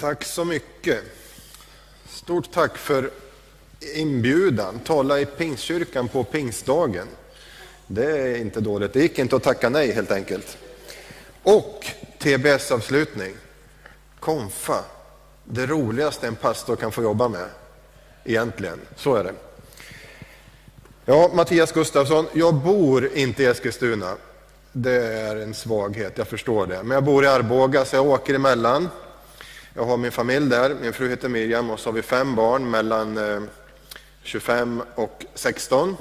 Tack så mycket. Stort tack för inbjudan. Tala i Pingstkyrkan på pingstdagen. Det är inte dåligt. Det gick inte att tacka nej helt enkelt. Och TBS-avslutning. Konfa. Det roligaste en pastor kan få jobba med. Egentligen. Så är det. Ja, Mattias Gustafsson. Jag bor inte i Eskilstuna. Det är en svaghet, jag förstår det. Men jag bor i Arboga så jag åker emellan. Jag har min familj där, min fru heter Miriam och så har vi fem barn mellan eh, 25 och 16.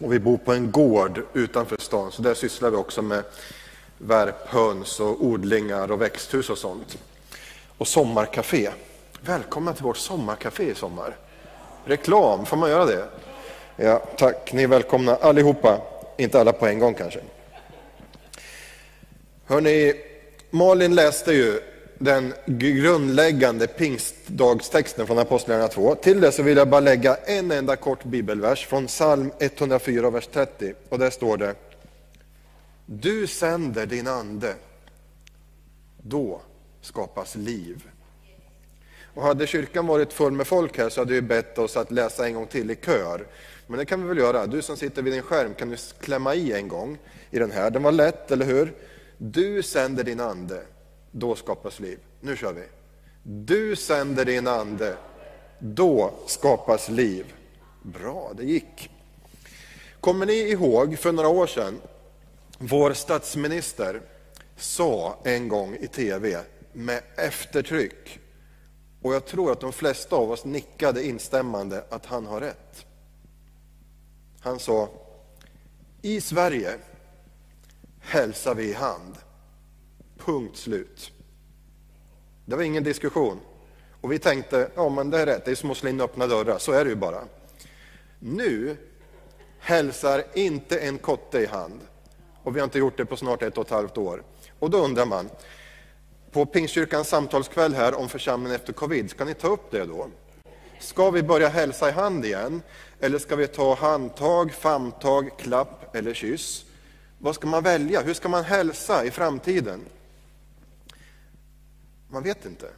Och vi bor på en gård utanför stan, så där sysslar vi också med värphöns och odlingar och växthus och sånt. Och sommarkafé. Välkomna till vårt sommarkafé i sommar. Reklam, får man göra det? Ja, tack. Ni är välkomna allihopa. Inte alla på en gång kanske. Hörrni, Malin läste ju den grundläggande pingstdagstexten från Apostlagärningarna 2. Till det så vill jag bara lägga en enda kort bibelvers från psalm 104, vers 30. Och där står det Du sänder din ande, då skapas liv. Och hade kyrkan varit full med folk här så hade vi bett oss att läsa en gång till i kör. Men det kan vi väl göra. Du som sitter vid din skärm kan du klämma i en gång i den här. Den var lätt, eller hur? Du sänder din ande, då skapas liv. Nu kör vi. Du sänder din ande, då skapas liv. Bra, det gick. Kommer ni ihåg för några år sedan, vår statsminister sa en gång i tv med eftertryck, och jag tror att de flesta av oss nickade instämmande att han har rätt. Han sa, i Sverige hälsar vi i hand. Punkt slut. Det var ingen diskussion. Och vi tänkte, ja men det är rätt, det är som att slå in öppna dörrar, så är det ju bara. Nu hälsar inte en kotte i hand. Och vi har inte gjort det på snart ett och ett halvt år. Och då undrar man, på Pingstkyrkans samtalskväll här om församlingen efter covid, ska ni ta upp det då? Ska vi börja hälsa i hand igen? Eller ska vi ta handtag, famntag, klapp eller kyss? Vad ska man välja? Hur ska man hälsa i framtiden? Man vet inte.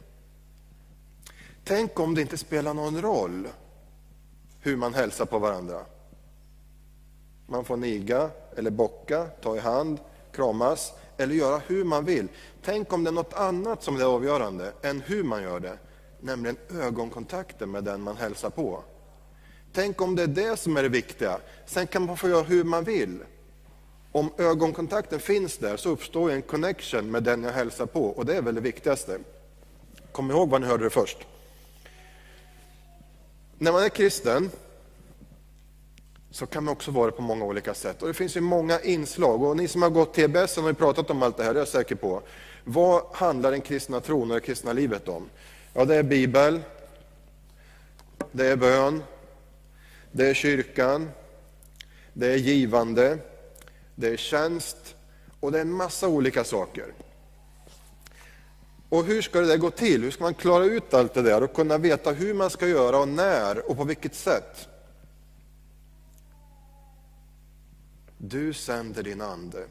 Tänk om det inte spelar någon roll hur man hälsar på varandra. Man får niga eller bocka, ta i hand, kramas eller göra hur man vill. Tänk om det är något annat som är avgörande än hur man gör det, nämligen ögonkontakten med den man hälsar på. Tänk om det är det som är det viktiga. Sen kan man få göra hur man vill. Om ögonkontakten finns där så uppstår en connection med den jag hälsar på och det är väl det viktigaste. Kom ihåg vad ni hörde det först. När man är kristen så kan man också vara det på många olika sätt. Och Det finns ju många inslag. Och Ni som har gått TBS har pratat om allt det här, det är jag säker på. Vad handlar den kristna tron och det kristna livet om? Ja, det är Bibel, det är bön, det är kyrkan, det är givande, det är tjänst och det är en massa olika saker. Och hur ska det där gå till? Hur ska man klara ut allt det där och kunna veta hur man ska göra och när och på vilket sätt? Du sänder din ande.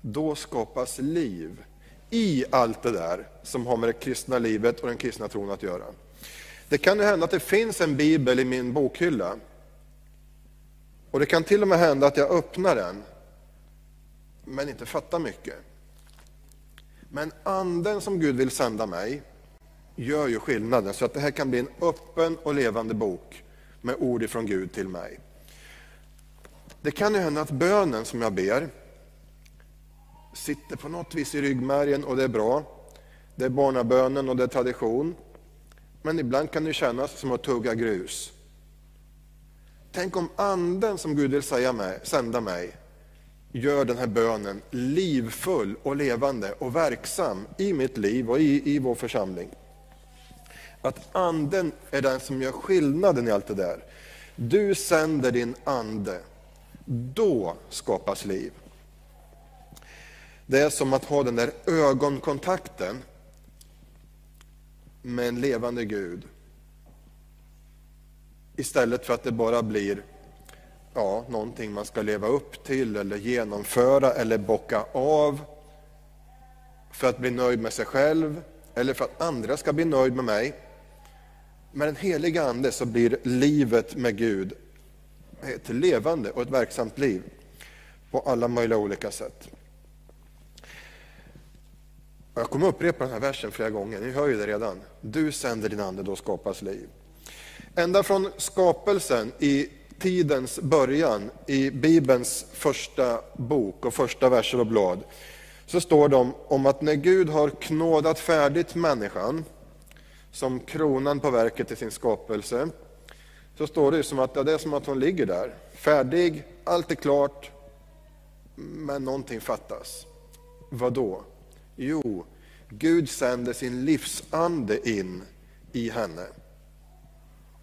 Då skapas liv i allt det där som har med det kristna livet och den kristna tron att göra. Det kan ju hända att det finns en bibel i min bokhylla. Och det kan till och med hända att jag öppnar den men inte fattar mycket. Men anden som Gud vill sända mig gör ju skillnaden så att det här kan bli en öppen och levande bok med ord ifrån Gud till mig. Det kan ju hända att bönen som jag ber sitter på något vis i ryggmärgen och det är bra. Det är barnabönen och det är tradition. Men ibland kan det kännas som att tugga grus. Tänk om anden som Gud vill säga mig, sända mig gör den här bönen livfull och levande och verksam i mitt liv och i, i vår församling. Att anden är den som gör skillnaden i allt det där. Du sänder din ande, då skapas liv. Det är som att ha den där ögonkontakten med en levande Gud. Istället för att det bara blir ja, någonting man ska leva upp till eller genomföra eller bocka av för att bli nöjd med sig själv eller för att andra ska bli nöjd med mig. Med den heliga Ande så blir livet med Gud ett levande och ett verksamt liv på alla möjliga olika sätt. Jag kommer upprepa den här versen flera gånger, ni hör ju det redan. Du sänder din ande, då skapas liv. Ända från skapelsen i tidens början, i Bibelns första bok och första verser och blad, så står det om att när Gud har knådat färdigt människan, som kronan på verket i sin skapelse, så står det som att ja, det är som att hon ligger där, färdig, allt är klart, men någonting fattas. Vad då? Jo, Gud sänder sin livsande in i henne.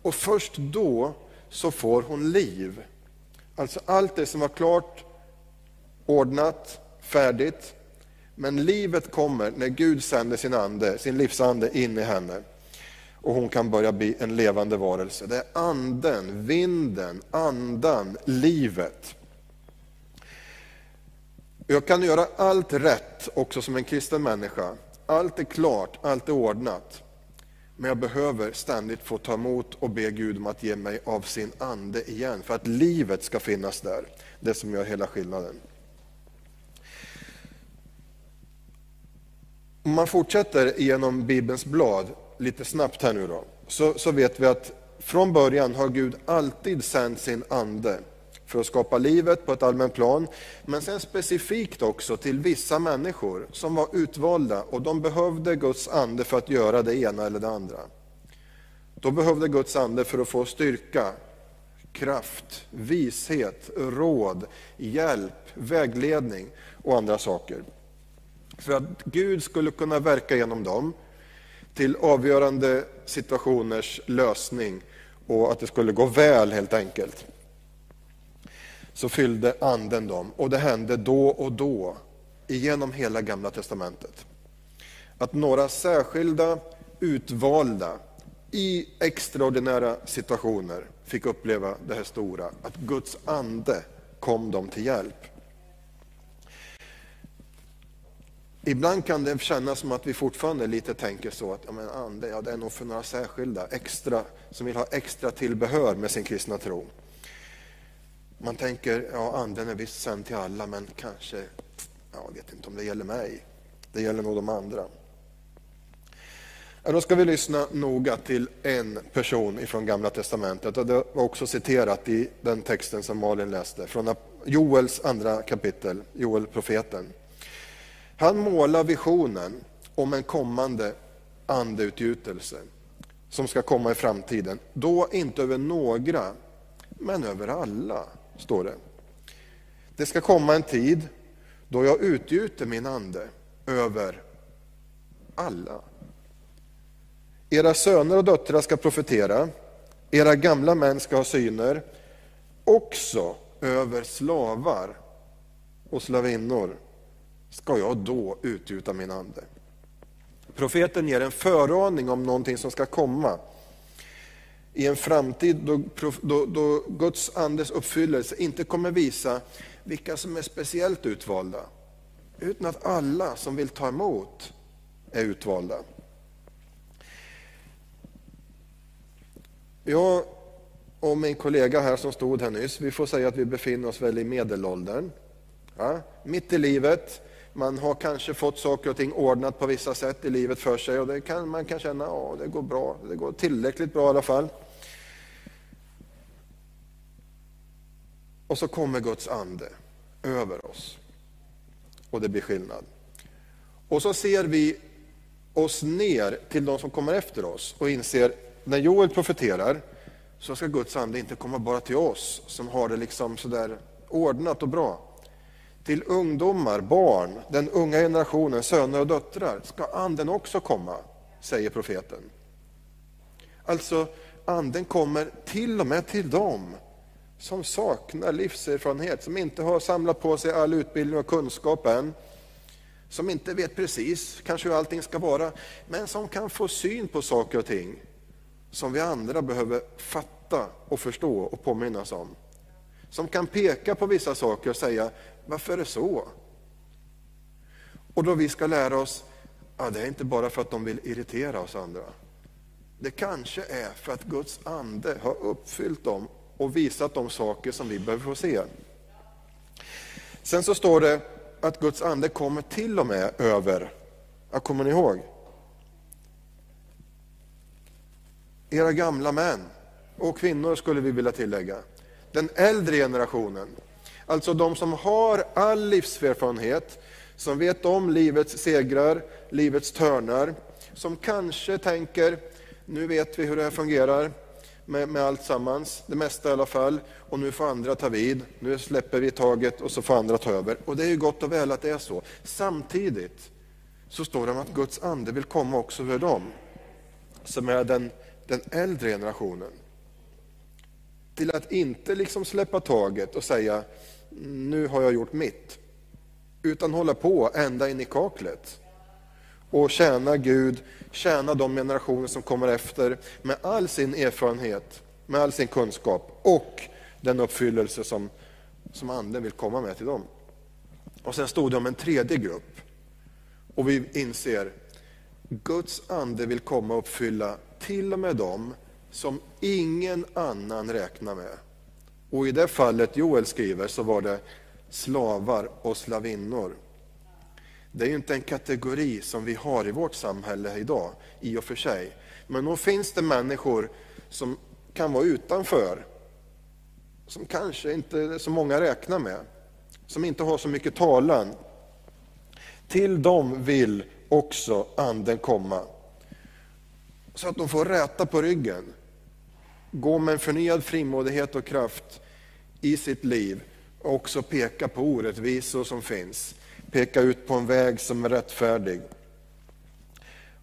Och först då så får hon liv. Alltså allt det som var klart, ordnat, färdigt. Men livet kommer när Gud sänder sin ande, sin livsande in i henne. Och hon kan börja bli en levande varelse. Det är anden, vinden, andan, livet. Jag kan göra allt rätt också som en kristen människa. Allt är klart, allt är ordnat. Men jag behöver ständigt få ta emot och be Gud om att ge mig av sin ande igen, för att livet ska finnas där. Det som gör hela skillnaden. Om man fortsätter genom Bibelns blad, lite snabbt här nu då, så, så vet vi att från början har Gud alltid sänt sin ande för att skapa livet på ett allmänt plan, men sen specifikt också till vissa människor som var utvalda och de behövde Guds ande för att göra det ena eller det andra. De behövde Guds ande för att få styrka, kraft, vishet, råd, hjälp, vägledning och andra saker. För att Gud skulle kunna verka genom dem till avgörande situationers lösning och att det skulle gå väl helt enkelt så fyllde anden dem. Och det hände då och då, genom hela gamla testamentet. Att några särskilda, utvalda, i extraordinära situationer fick uppleva det här stora, att Guds ande kom dem till hjälp. Ibland kan det kännas som att vi fortfarande lite tänker så att ja, men ande, ja, det är nog för några särskilda, extra, som vill ha extra tillbehör med sin kristna tro. Man tänker, ja anden är visst sänd till alla, men kanske, jag vet inte om det gäller mig. Det gäller nog de andra. Ja, då ska vi lyssna noga till en person ifrån Gamla Testamentet. Och det var också citerat i den texten som Malin läste, från Joels andra kapitel, Joel profeten. Han målar visionen om en kommande andeutgjutelse som ska komma i framtiden. Då inte över några, men över alla står det. Det ska komma en tid då jag utgjuter min ande över alla. Era söner och döttrar ska profetera, era gamla män ska ha syner, också över slavar och slavinnor ska jag då utgjuta min ande. Profeten ger en föraning om någonting som ska komma i en framtid då, då, då Guds andes uppfyllelse inte kommer visa vilka som är speciellt utvalda, utan att alla som vill ta emot är utvalda. Jag och min kollega här som stod här nyss, vi får säga att vi befinner oss väl i medelåldern. Ja, mitt i livet, man har kanske fått saker och ting ordnat på vissa sätt i livet för sig och det kan, man kan känna att ja, det går bra, det går tillräckligt bra i alla fall. Och så kommer Guds ande över oss. Och det blir skillnad. Och så ser vi oss ner till de som kommer efter oss och inser, när Joel profeterar, så ska Guds ande inte komma bara till oss som har det liksom sådär ordnat och bra. Till ungdomar, barn, den unga generationen, söner och döttrar ska anden också komma, säger profeten. Alltså, anden kommer till och med till dem som saknar livserfarenhet, som inte har samlat på sig all utbildning och kunskap än, som inte vet precis kanske hur allting ska vara, men som kan få syn på saker och ting som vi andra behöver fatta och förstå och påminnas om. Som kan peka på vissa saker och säga, varför är det så? Och då vi ska lära oss Ja, det är inte bara för att de vill irritera oss andra. Det kanske är för att Guds ande har uppfyllt dem och visat de saker som vi behöver få se. Sen så står det att Guds ande kommer till och med över, ja, kommer ni ihåg? Era gamla män och kvinnor skulle vi vilja tillägga. Den äldre generationen, alltså de som har all livserfarenhet, som vet om livets segrar, livets törnar, som kanske tänker, nu vet vi hur det här fungerar med, med allt sammans, det mesta i alla fall, och nu får andra ta vid, nu släpper vi taget och så får andra ta över. Och det är ju gott och väl att det är så. Samtidigt så står det om att Guds ande vill komma också över dem, som är den, den äldre generationen. Till att inte liksom släppa taget och säga, nu har jag gjort mitt utan hålla på ända in i kaklet och tjäna Gud, tjäna de generationer som kommer efter med all sin erfarenhet, med all sin kunskap och den uppfyllelse som, som Anden vill komma med till dem. Och sen stod det om en tredje grupp. Och vi inser, Guds ande vill komma och uppfylla till och med dem som ingen annan räknar med. Och i det fallet Joel skriver så var det slavar och slavinnor. Det är ju inte en kategori som vi har i vårt samhälle idag, i och för sig. Men nog finns det människor som kan vara utanför, som kanske inte så många räknar med, som inte har så mycket talan. Till dem vill också Anden komma, så att de får räta på ryggen, gå med en förnyad frimodighet och kraft i sitt liv och också peka på orättvisor som finns, peka ut på en väg som är rättfärdig.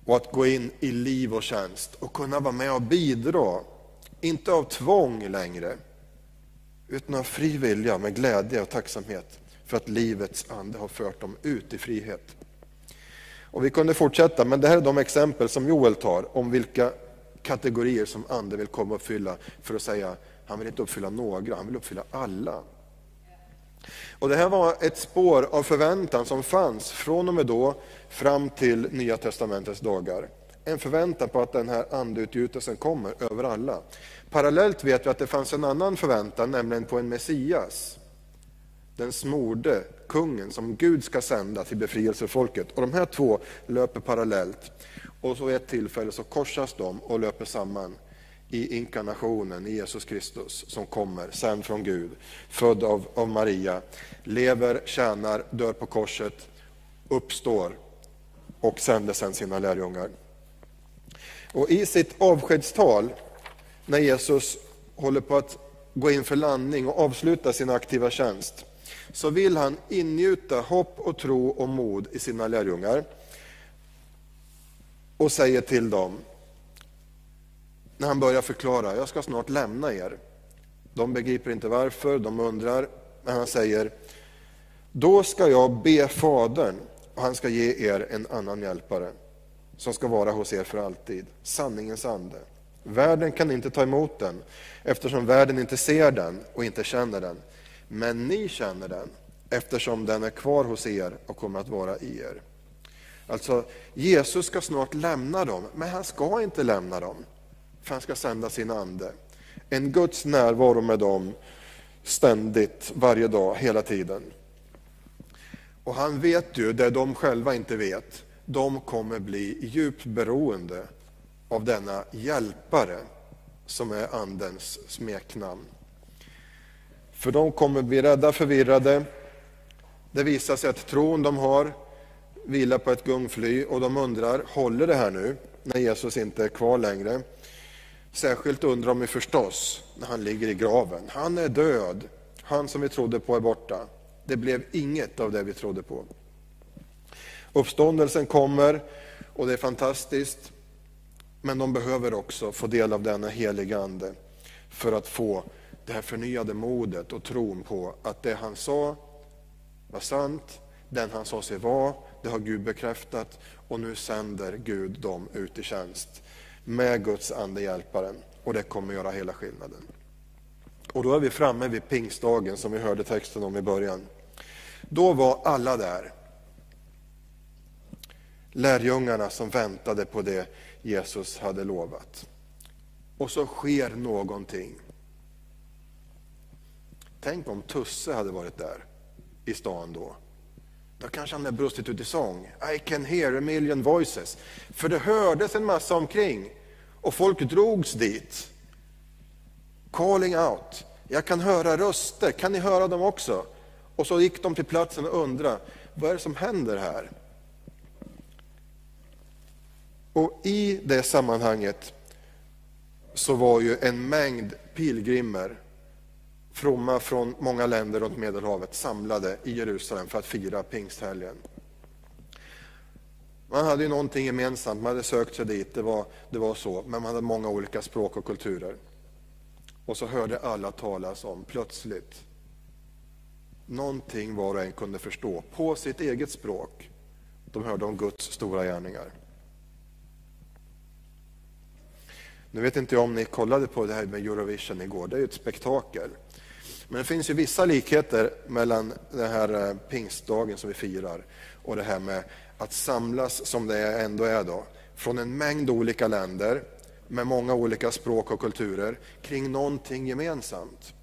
Och att gå in i liv och tjänst och kunna vara med och bidra, inte av tvång längre, utan av fri vilja med glädje och tacksamhet för att livets ande har fört dem ut i frihet. Och Vi kunde fortsätta, men det här är de exempel som Joel tar om vilka kategorier som Anden vill komma och uppfylla för att säga, han vill inte uppfylla några, han vill uppfylla alla. Och Det här var ett spår av förväntan som fanns från och med då fram till Nya Testamentets dagar. En förväntan på att den här andeutgjutelsen kommer över alla. Parallellt vet vi att det fanns en annan förväntan, nämligen på en Messias. Den smorde kungen som Gud ska sända till befrielsefolket. Och de här två löper parallellt. Och så vid ett tillfälle så korsas de och löper samman i inkarnationen, i Jesus Kristus som kommer sen från Gud, född av, av Maria, lever, tjänar, dör på korset, uppstår och sänder sen sina lärjungar. Och I sitt avskedstal, när Jesus håller på att gå in för landning och avsluta sin aktiva tjänst, så vill han ingjuta hopp och tro och mod i sina lärjungar och säger till dem, när han börjar förklara, jag ska snart lämna er. De begriper inte varför, de undrar, men han säger, då ska jag be Fadern och han ska ge er en annan hjälpare som ska vara hos er för alltid, sanningens ande. Världen kan inte ta emot den eftersom världen inte ser den och inte känner den. Men ni känner den eftersom den är kvar hos er och kommer att vara i er. Alltså, Jesus ska snart lämna dem, men han ska inte lämna dem för han ska sända sin ande. En Guds närvaro med dem ständigt, varje dag, hela tiden. Och han vet ju det de själva inte vet. De kommer bli djupt beroende av denna hjälpare som är Andens smeknamn. För de kommer bli rädda, förvirrade. Det visar sig att tron de har vilar på ett gungfly och de undrar, håller det här nu när Jesus inte är kvar längre? Särskilt undrar de förstås när han ligger i graven. Han är död. Han som vi trodde på är borta. Det blev inget av det vi trodde på. Uppståndelsen kommer och det är fantastiskt. Men de behöver också få del av denna heliga Ande för att få det här förnyade modet och tron på att det han sa var sant, den han sa sig vara, det har Gud bekräftat och nu sänder Gud dem ut i tjänst med Guds ande hjälparen och det kommer göra hela skillnaden. Och då är vi framme vid pingstdagen som vi hörde texten om i början. Då var alla där. lärjungarna som väntade på det Jesus hade lovat. Och så sker någonting. Tänk om Tusse hade varit där i stan då. Då kanske han hade brustit ut i sång. I can hear a million voices. För det hördes en massa omkring och folk drogs dit. Calling out. Jag kan höra röster, kan ni höra dem också? Och så gick de till platsen och undrade, vad är det som händer här? Och i det sammanhanget så var ju en mängd pilgrimer, fromma från många länder runt Medelhavet, samlade i Jerusalem för att fira pingsthelgen. Man hade ju någonting gemensamt, man hade sökt sig dit, det var, det var så, men man hade många olika språk och kulturer. Och så hörde alla talas om, plötsligt, någonting var och en kunde förstå på sitt eget språk. De hörde om Guds stora gärningar. Nu vet inte jag om ni kollade på det här med Eurovision igår, det är ju ett spektakel. Men det finns ju vissa likheter mellan den här eh, pingstdagen som vi firar och det här med att samlas som det ändå är då, från en mängd olika länder med många olika språk och kulturer kring någonting gemensamt.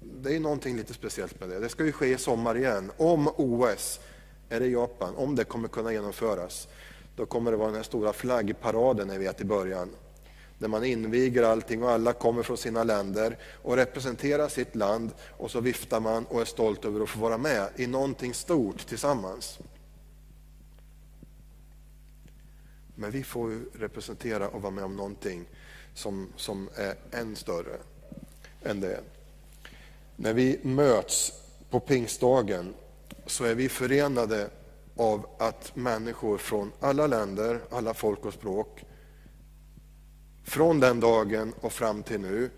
Det är någonting lite speciellt med det. Det ska ju ske i sommar igen. Om OS, är det Japan, om det kommer kunna genomföras, då kommer det vara den här stora flaggparaden ni vet i början. Där man inviger allting och alla kommer från sina länder och representerar sitt land och så viftar man och är stolt över att få vara med i någonting stort tillsammans. Men vi får ju representera och vara med om någonting som, som är än större än det. När vi möts på pingstdagen så är vi förenade av att människor från alla länder, alla folk och språk från den dagen och fram till nu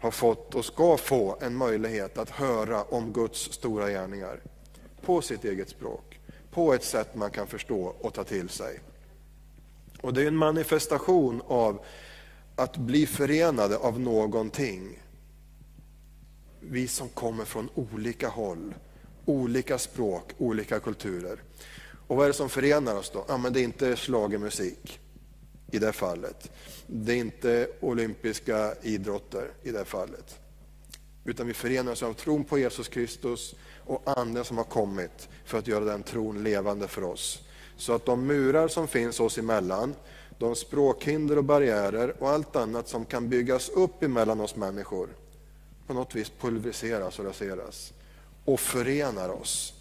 har fått och ska få en möjlighet att höra om Guds stora gärningar på sitt eget språk, på ett sätt man kan förstå och ta till sig. Och Det är en manifestation av att bli förenade av någonting. Vi som kommer från olika håll, olika språk, olika kulturer. Och vad är det som förenar oss då? Ja, men det är inte slagermusik i det fallet. Det är inte olympiska idrotter i det fallet. Utan vi förenar oss av tron på Jesus Kristus och anden som har kommit för att göra den tron levande för oss. Så att de murar som finns oss emellan, de språkhinder och barriärer och allt annat som kan byggas upp emellan oss människor, på något vis pulveriseras och raseras och förenar oss.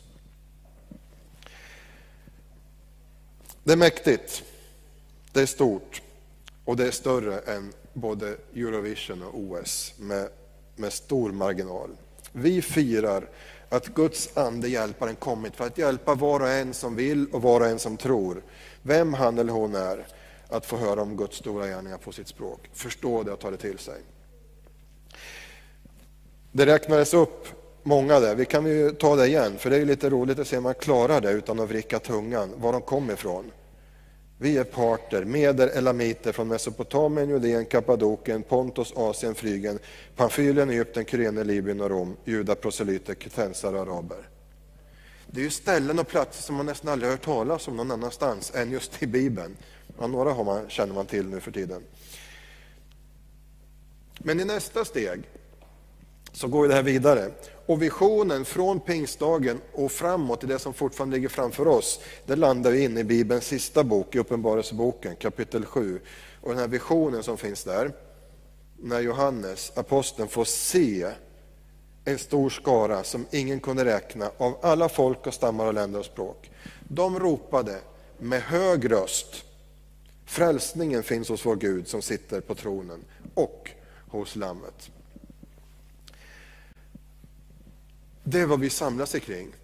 Det är mäktigt, det är stort och det är större än både Eurovision och OS med, med stor marginal. Vi firar att Guds ande hjälparen kommit för att hjälpa var och en som vill och var och en som tror, vem han eller hon är, att få höra om Guds stora gärningar på sitt språk, förstå det och ta det till sig. Det räknades upp många där, vi kan ju ta det igen, för det är lite roligt att se om man klarar det utan att vricka tungan, var de kom ifrån. Vi är parter, meder, elamiter från Mesopotamien, Judeen, Kappadokien, Pontos, Asien, Frygen, Pamfylien, Egypten, Kyrene, Libyen och Rom, judar, proselyter, kretensare och araber. Det är ju ställen och platser som man nästan aldrig hört talas om någon annanstans än just i Bibeln. Ja, några har man, känner man till nu för tiden. Men i nästa steg så går det här vidare. Och visionen från pingstdagen och framåt i det som fortfarande ligger framför oss, det landar in i Bibelns sista bok, i Uppenbarelseboken, kapitel 7. Och den här visionen som finns där, när Johannes, aposteln, får se en stor skara som ingen kunde räkna av alla folk och stammar och länder och språk. De ropade med hög röst, frälsningen finns hos vår Gud som sitter på tronen och hos Lammet. Det är vad vi samlas kring.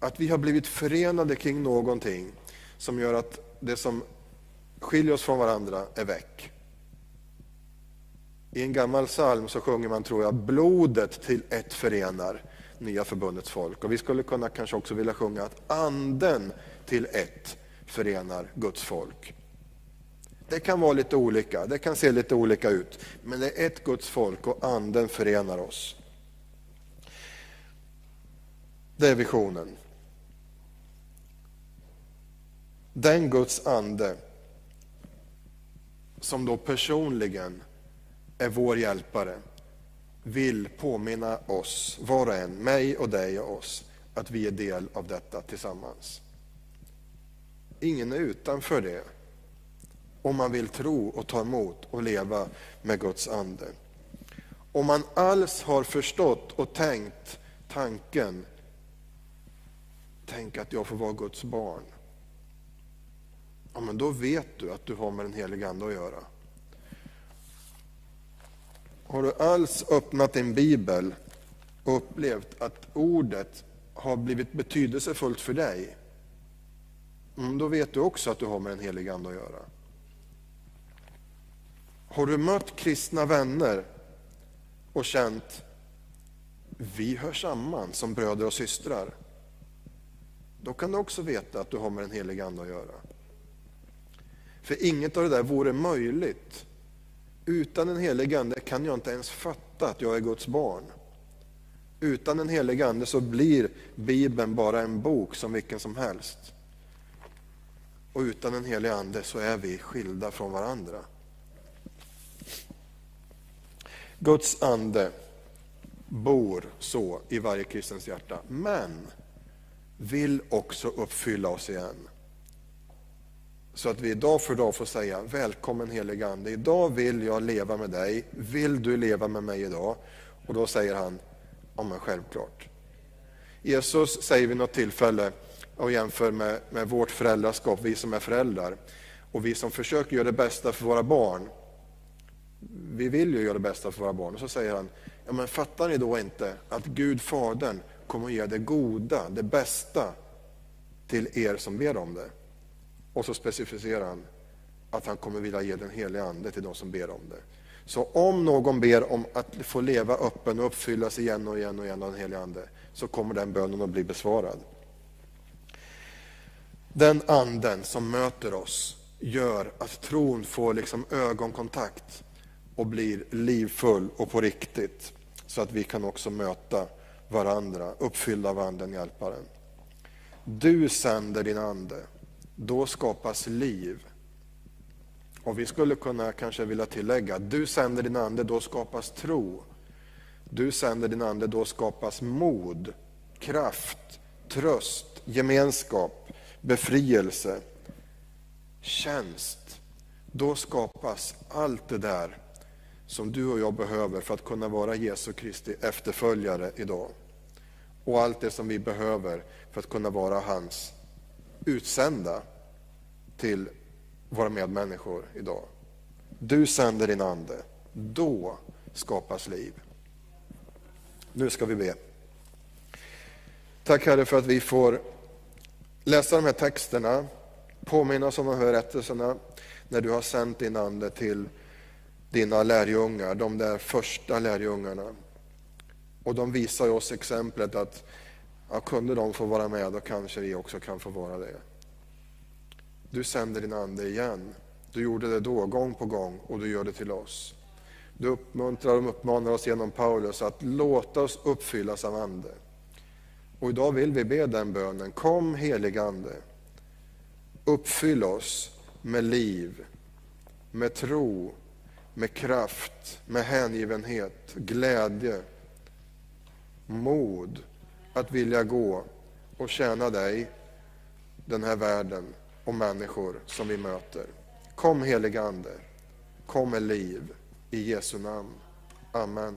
Att vi har blivit förenade kring någonting som gör att det som skiljer oss från varandra är väck. I en gammal psalm så sjunger man, tror jag, blodet till ett förenar nya förbundets folk. Och vi skulle kunna kanske också vilja sjunga att anden till ett förenar Guds folk. Det kan vara lite olika, det kan se lite olika ut, men det är ett Guds folk och anden förenar oss. Det är visionen. Den Guds ande som då personligen är vår hjälpare vill påminna oss, var och en, mig och dig och oss, att vi är del av detta tillsammans. Ingen är utanför det om man vill tro och ta emot och leva med Guds ande. Om man alls har förstått och tänkt tanken, tänk att jag får vara Guds barn. Ja, men då vet du att du har med den helige Ande att göra. Har du alls öppnat din bibel och upplevt att ordet har blivit betydelsefullt för dig, mm, då vet du också att du har med den helige Ande att göra. Har du mött kristna vänner och känt vi hör samman som bröder och systrar, då kan du också veta att du har med den helige Ande att göra. För inget av det där vore möjligt. Utan den helige Ande kan jag inte ens fatta att jag är Guds barn. Utan den helige Ande så blir Bibeln bara en bok som vilken som helst. Och utan den helige Ande så är vi skilda från varandra. Guds ande bor så i varje kristens hjärta, men vill också uppfylla oss igen. Så att vi dag för dag får säga, välkommen helige Ande, idag vill jag leva med dig, vill du leva med mig idag? Och då säger han, ja men självklart. Jesus säger vid något tillfälle, och jämför med, med vårt föräldraskap, vi som är föräldrar, och vi som försöker göra det bästa för våra barn, vi vill ju göra det bästa för våra barn. Och så säger han, ja men fattar ni då inte att Gud Fadern kommer att ge det goda, det bästa till er som ber om det? Och så specificerar han att han kommer vilja ge den heliga Ande till de som ber om det. Så om någon ber om att få leva öppen och uppfyllas igen och igen och igen av den heliga Ande, så kommer den bönen att bli besvarad. Den anden som möter oss gör att tron får liksom ögonkontakt och blir livfull och på riktigt. Så att vi kan också möta varandra, uppfyllda av anden, hjälparen. Du sänder din ande, då skapas liv. Och vi skulle kunna kanske vilja tillägga, du sänder din ande, då skapas tro. Du sänder din ande, då skapas mod, kraft, tröst, gemenskap, befrielse, tjänst. Då skapas allt det där som du och jag behöver för att kunna vara Jesu Kristi efterföljare idag. Och allt det som vi behöver för att kunna vara hans utsända till våra medmänniskor idag. Du sänder din ande, då skapas liv. Nu ska vi be. Tack Herre för att vi får läsa de här texterna, påminnas om de här berättelserna när du har sänt din ande till dina lärjungar, de där första lärjungarna. Och de visar oss exemplet att ja, kunde de få vara med, då kanske vi också kan få vara det. Du sänder din ande igen. Du gjorde det då, gång på gång, och du gör det till oss. Du uppmuntrar och uppmanar oss genom Paulus att låta oss uppfyllas av ande. Och idag vill vi be den bönen. Kom helig ande. Uppfyll oss med liv, med tro, med kraft, med hängivenhet, glädje, mod att vilja gå och tjäna dig, den här världen och människor som vi möter. Kom helige Ande, kom med liv i Jesu namn. Amen.